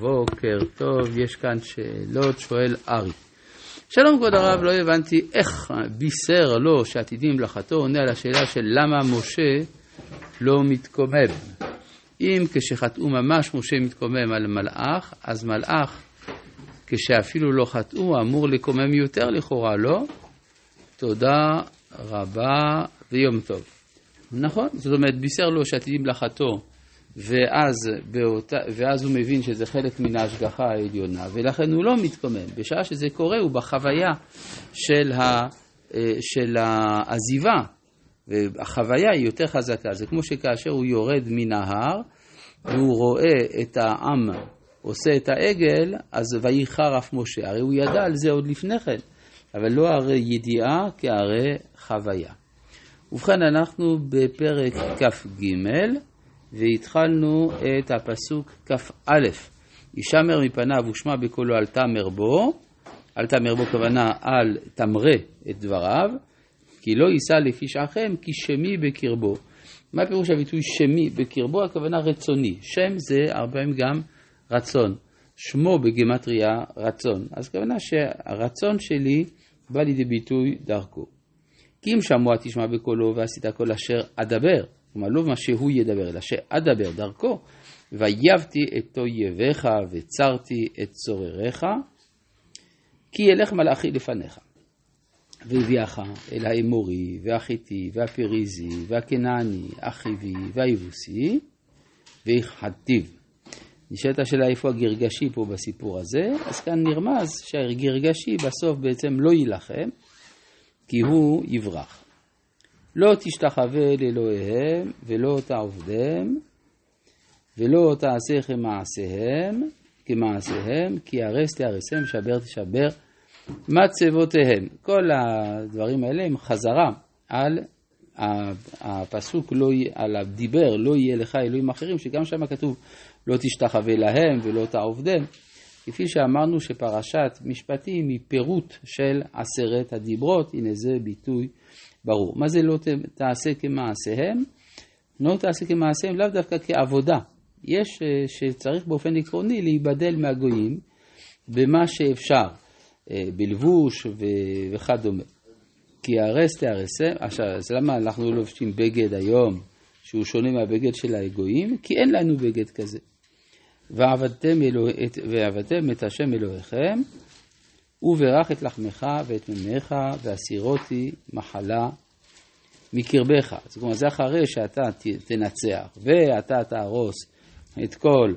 בוקר טוב, יש כאן שאלות, שואל ארי. שלום כבוד הרב, לא הבנתי איך בישר לו שעתידים מלאכתו עונה על השאלה של למה משה לא מתקומם. אם כשחטאו ממש משה מתקומם על מלאך, אז מלאך כשאפילו לא חטאו אמור לקומם יותר לכאורה, לא? תודה רבה ויום טוב. נכון, זאת אומרת בישר לו שעתידים מלאכתו ואז, באותה, ואז הוא מבין שזה חלק מן ההשגחה העליונה, ולכן הוא לא מתקומם. בשעה שזה קורה הוא בחוויה של, ה, אה, של העזיבה, והחוויה היא יותר חזקה. זה כמו שכאשר הוא יורד מן ההר, והוא רואה את העם עושה את העגל, אז וייחר אף משה. הרי הוא ידע על זה עוד לפני כן, אבל לא הרי ידיעה כהרי חוויה. ובכן, אנחנו בפרק כ"ג. והתחלנו את הפסוק כ"א: ישמר מפניו ושמע בקולו אל תמר בו, אל תמר בו כוונה אל תמרה את דבריו, כי לא יישא לפי שעכם כי שמי בקרבו. מה פירוש הביטוי שמי בקרבו? הכוונה רצוני. שם זה הרבה פעמים גם רצון. שמו בגמטריה רצון. אז הכוונה שהרצון שלי בא לידי ביטוי דרכו. כי אם שמוע תשמע בקולו ועשית כל אשר אדבר, כלומר לא מה שהוא ידבר, אלא שאדבר דרכו, ויבתי את אויביך וצרתי את צורריך, כי ילך מלאכי לפניך. והביאך אל האמורי, והחיטי, והפריזי, והכנעני, החיבי, והיבוסי, והכחתיו. נשאלת השאלה איפה הגרגשי פה בסיפור הזה, אז כאן נרמז שהגרגשי בסוף בעצם לא יילחם, כי הוא יברח. לא תשתחווה לאלוהיהם ולא תעבדם ולא תעשה כמעשיהם, כמעשיהם, כי הרס תהרסם, שבר תשבר מצבותיהם. כל הדברים האלה הם חזרה על הפסוק, לא, על הדיבר, לא יהיה לך אלוהים אחרים, שגם שם כתוב לא תשתחווה להם ולא תעובדם. כפי שאמרנו שפרשת משפטים היא פירוט של עשרת הדיברות, הנה זה ביטוי ברור. מה זה לא תעשה כמעשיהם? לא תעשה כמעשיהם לאו דווקא כעבודה. יש אה, שצריך באופן עקרוני להיבדל מהגויים במה שאפשר, אה, בלבוש וכדומה. כי הרס תהרסם, עכשיו, אז למה אנחנו לובשים בגד היום שהוא שונה מהבגד של הגויים? כי אין לנו בגד כזה. ועבדתם, אלוה, ועבדתם את השם אלוהיכם וברך את לחמך ואת מימיך, והסירותי מחלה מקרבך. זאת אומרת, זה אחרי שאתה תנצח, ואתה תהרוס את כל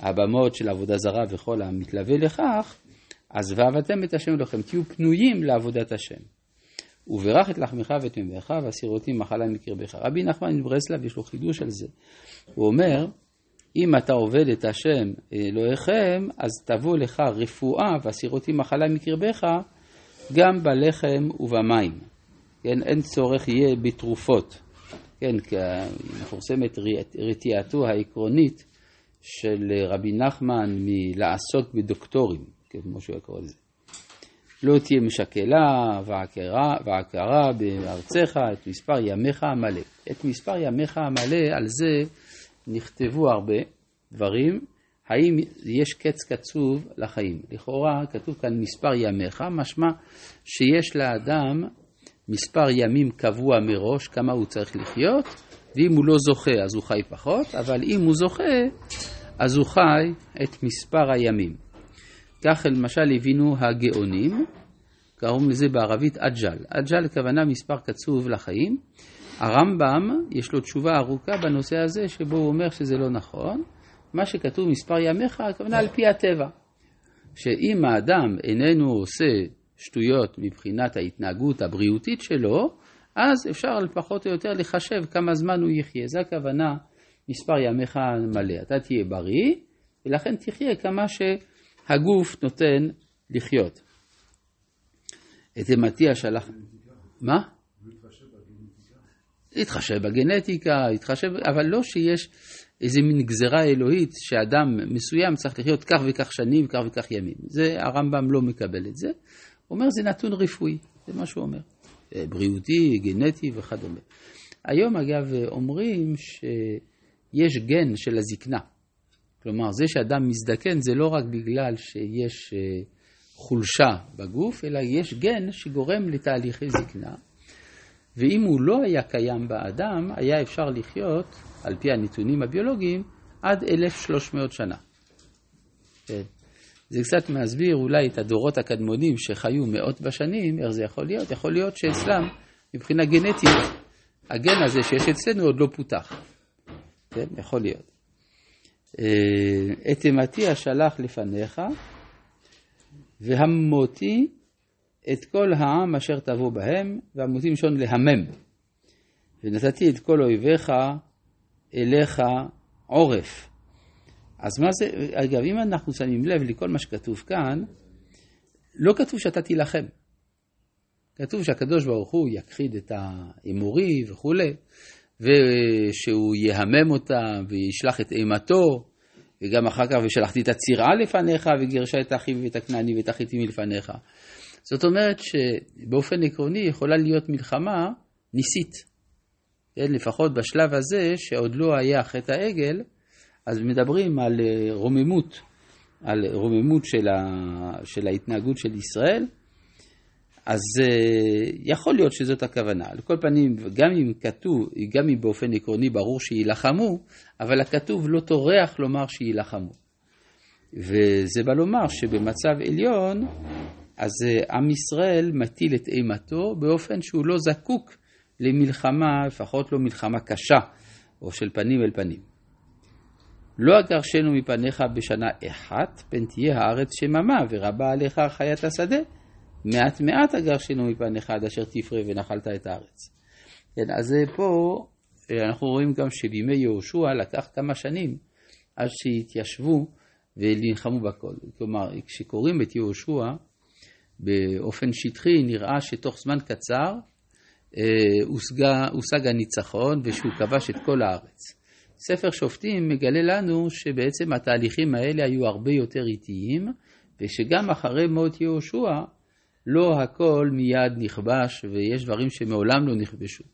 הבמות של עבודה זרה וכל המתלווה לכך, אז ועבדתם את השם אלוהיכם, תהיו פנויים לעבודת השם. וברך את לחמך ואת מימיך, והסירותי מחלה מקרבך. רבי נחמן מברסלב יש לו חידוש על זה. הוא אומר, אם אתה עובד את השם אלוהיכם, אז תבוא לך רפואה והסירותי מחלה מקרבך, גם בלחם ובמים. כן, אין צורך יהיה בתרופות. כן, מפורסמת רתיעתו העקרונית של רבי נחמן מלעסוק בדוקטורים, כן, כמו שהוא קורא לזה. לא תהיה משקלה ועקרה, ועקרה בארצך את מספר ימיך המלא. את מספר ימיך המלא, על זה נכתבו הרבה דברים, האם יש קץ קצוב לחיים. לכאורה כתוב כאן מספר ימיך, משמע שיש לאדם מספר ימים קבוע מראש, כמה הוא צריך לחיות, ואם הוא לא זוכה אז הוא חי פחות, אבל אם הוא זוכה אז הוא חי את מספר הימים. כך למשל הבינו הגאונים, קוראים לזה בערבית אג'ל. אג'ל הכוונה מספר קצוב לחיים. הרמב"ם, יש לו תשובה ארוכה בנושא הזה, שבו הוא אומר שזה לא נכון. מה שכתוב מספר ימיך, הכוונה על פי הטבע. שאם האדם איננו עושה שטויות מבחינת ההתנהגות הבריאותית שלו, אז אפשר פחות או יותר לחשב כמה זמן הוא יחיה. זו הכוונה מספר ימיך מלא. אתה תהיה בריא, ולכן תחיה כמה שהגוף נותן לחיות. את אמתיה שלח... מה? להתחשב בגנטיקה, להתחשב, אבל לא שיש איזה מין גזרה אלוהית שאדם מסוים צריך לחיות כך וכך שנים, כך וכך ימים. זה, הרמב"ם לא מקבל את זה. הוא אומר זה נתון רפואי, זה מה שהוא אומר. אה, בריאותי, גנטי וכדומה. היום אגב אומרים שיש גן של הזקנה. כלומר, זה שאדם מזדקן זה לא רק בגלל שיש אה, חולשה בגוף, אלא יש גן שגורם לתהליכי זקנה. ואם הוא לא היה קיים באדם, היה אפשר לחיות, על פי הנתונים הביולוגיים, עד 1,300 שנה. כן. זה קצת מסביר אולי את הדורות הקדמונים שחיו מאות בשנים, איך זה יכול להיות? יכול להיות שאצלם, מבחינה גנטית, הגן הזה שיש אצלנו עוד לא פותח. כן, יכול להיות. אה, את אימתי אשלח לפניך, והמותי את כל העם אשר תבוא בהם, והמותי משון להמם. ונתתי את כל אויביך אליך עורף. אז מה זה, אגב, אם אנחנו שמים לב לכל מה שכתוב כאן, לא כתוב שאתה תילחם. כתוב שהקדוש ברוך הוא יכחיד את האמורי וכולי, ושהוא יהמם אותם וישלח את אימתו, וגם אחר כך ושלחתי את הצירה לפניך וגירשה את האחים ואת הכנעני ואת החיטים מלפניך. זאת אומרת שבאופן עקרוני יכולה להיות מלחמה ניסית. כן, לפחות בשלב הזה, שעוד לא היה חטא העגל, אז מדברים על אה, רוממות, על רוממות של, ה, של ההתנהגות של ישראל, אז אה, יכול להיות שזאת הכוונה. על כל פנים, גם אם כתוב, גם אם באופן עקרוני ברור שיילחמו, אבל הכתוב לא טורח לומר שיילחמו. וזה בא לומר שבמצב עליון, אז אה, עם ישראל מטיל את אימתו באופן שהוא לא זקוק למלחמה, לפחות לא מלחמה קשה, או של פנים אל פנים. לא אגרשנו מפניך בשנה אחת, פן תהיה הארץ שממה, ורבה עליך חיית השדה. מעט מעט אגרשנו מפניך עד אשר תפרה ונחלת את הארץ. כן, אז פה אנחנו רואים גם שבימי יהושע לקח כמה שנים עד שהתיישבו ונלחמו בכל. כלומר, כשקוראים את יהושע באופן שטחי, נראה שתוך זמן קצר אה, הושג, הושג הניצחון ושהוא כבש את כל הארץ. ספר שופטים מגלה לנו שבעצם התהליכים האלה היו הרבה יותר איטיים, ושגם אחרי מות יהושע לא הכל מיד נכבש, ויש דברים שמעולם לא נכבשו.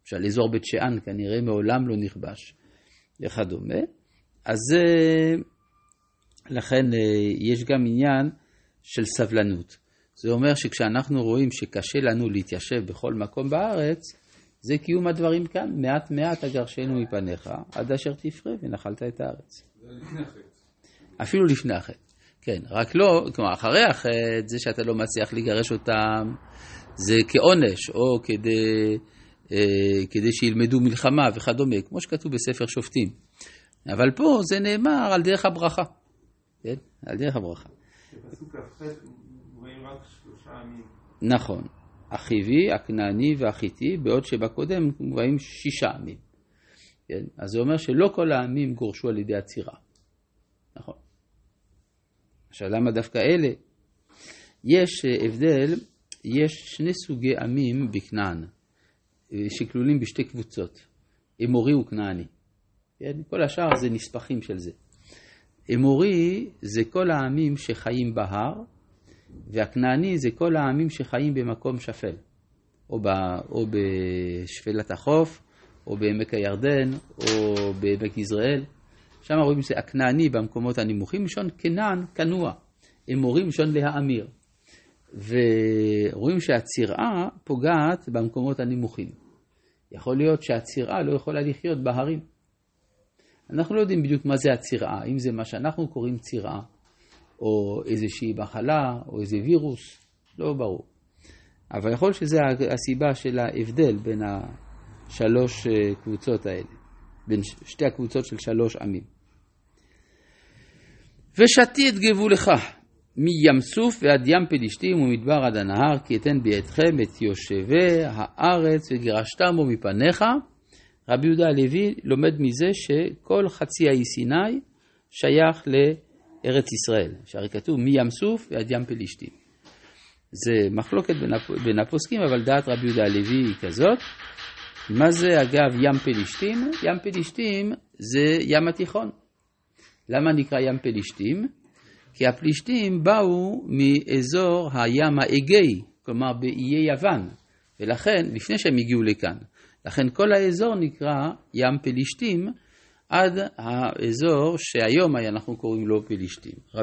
למשל, אזור בית שאן כנראה מעולם לא נכבש, וכדומה. אז לכן אה, יש גם עניין של סבלנות. זה אומר שכשאנחנו רואים שקשה לנו להתיישב בכל מקום בארץ, זה קיום הדברים כאן, מעט מעט אגרשנו מפניך, עד אשר תפרה ונחלת את הארץ. אפילו לפני החטא, כן, רק לא, כלומר, אחרי החטא, זה שאתה לא מצליח לגרש אותם, זה כעונש, או כדי, אה, כדי שילמדו מלחמה וכדומה, כמו שכתוב בספר שופטים. אבל פה זה נאמר על דרך הברכה, כן? על דרך הברכה. בפסוק כ"ח רק שלושה ימים. נכון. החיבי, הכנעני והחיטי, בעוד שבקודם מובאים שישה עמים. כן? אז זה אומר שלא כל העמים גורשו על ידי עצירה. נכון. עכשיו למה דווקא אלה? יש אה, הבדל, יש שני סוגי עמים בכנען, אה, שכלולים בשתי קבוצות, אמורי וכנעני. כן? כל השאר זה נספחים של זה. אמורי זה כל העמים שחיים בהר, והכנעני זה כל העמים שחיים במקום שפל, או, ב, או בשפלת החוף, או בעמק הירדן, או בעמק יזרעאל. שם רואים שזה הכנעני במקומות הנמוכים, מלשון כנען, כנוע. אמורים מלשון להאמיר. ורואים שהצירעה פוגעת במקומות הנמוכים. יכול להיות שהצירעה לא יכולה לחיות בהרים. אנחנו לא יודעים בדיוק מה זה הצירעה, אם זה מה שאנחנו קוראים צירעה, או איזושהי מחלה, או איזה וירוס, לא ברור. אבל יכול שזה הסיבה של ההבדל בין השלוש אה, קבוצות האלה, בין שתי הקבוצות של שלוש עמים. ושתי את גבולך מים סוף ועד ים פלישתים ומדבר עד הנהר, כי אתן בידכם את יושבי הארץ וגירשתם בו מפניך. רבי יהודה הלוי לומד מזה שכל חצי האי סיני שייך ל... ארץ ישראל, שהרי כתוב מים סוף ועד ים פלישתים. זה מחלוקת בין, הפ... בין הפוסקים, אבל דעת רבי יהודה הלוי היא כזאת. מה זה אגב ים פלישתים? ים פלישתים זה ים התיכון. למה נקרא ים פלישתים? כי הפלישתים באו מאזור הים האגאי, כלומר באיי יוון, ולכן, לפני שהם הגיעו לכאן, לכן כל האזור נקרא ים פלישתים, עד האזור שהיום אנחנו קוראים לו פלישתים.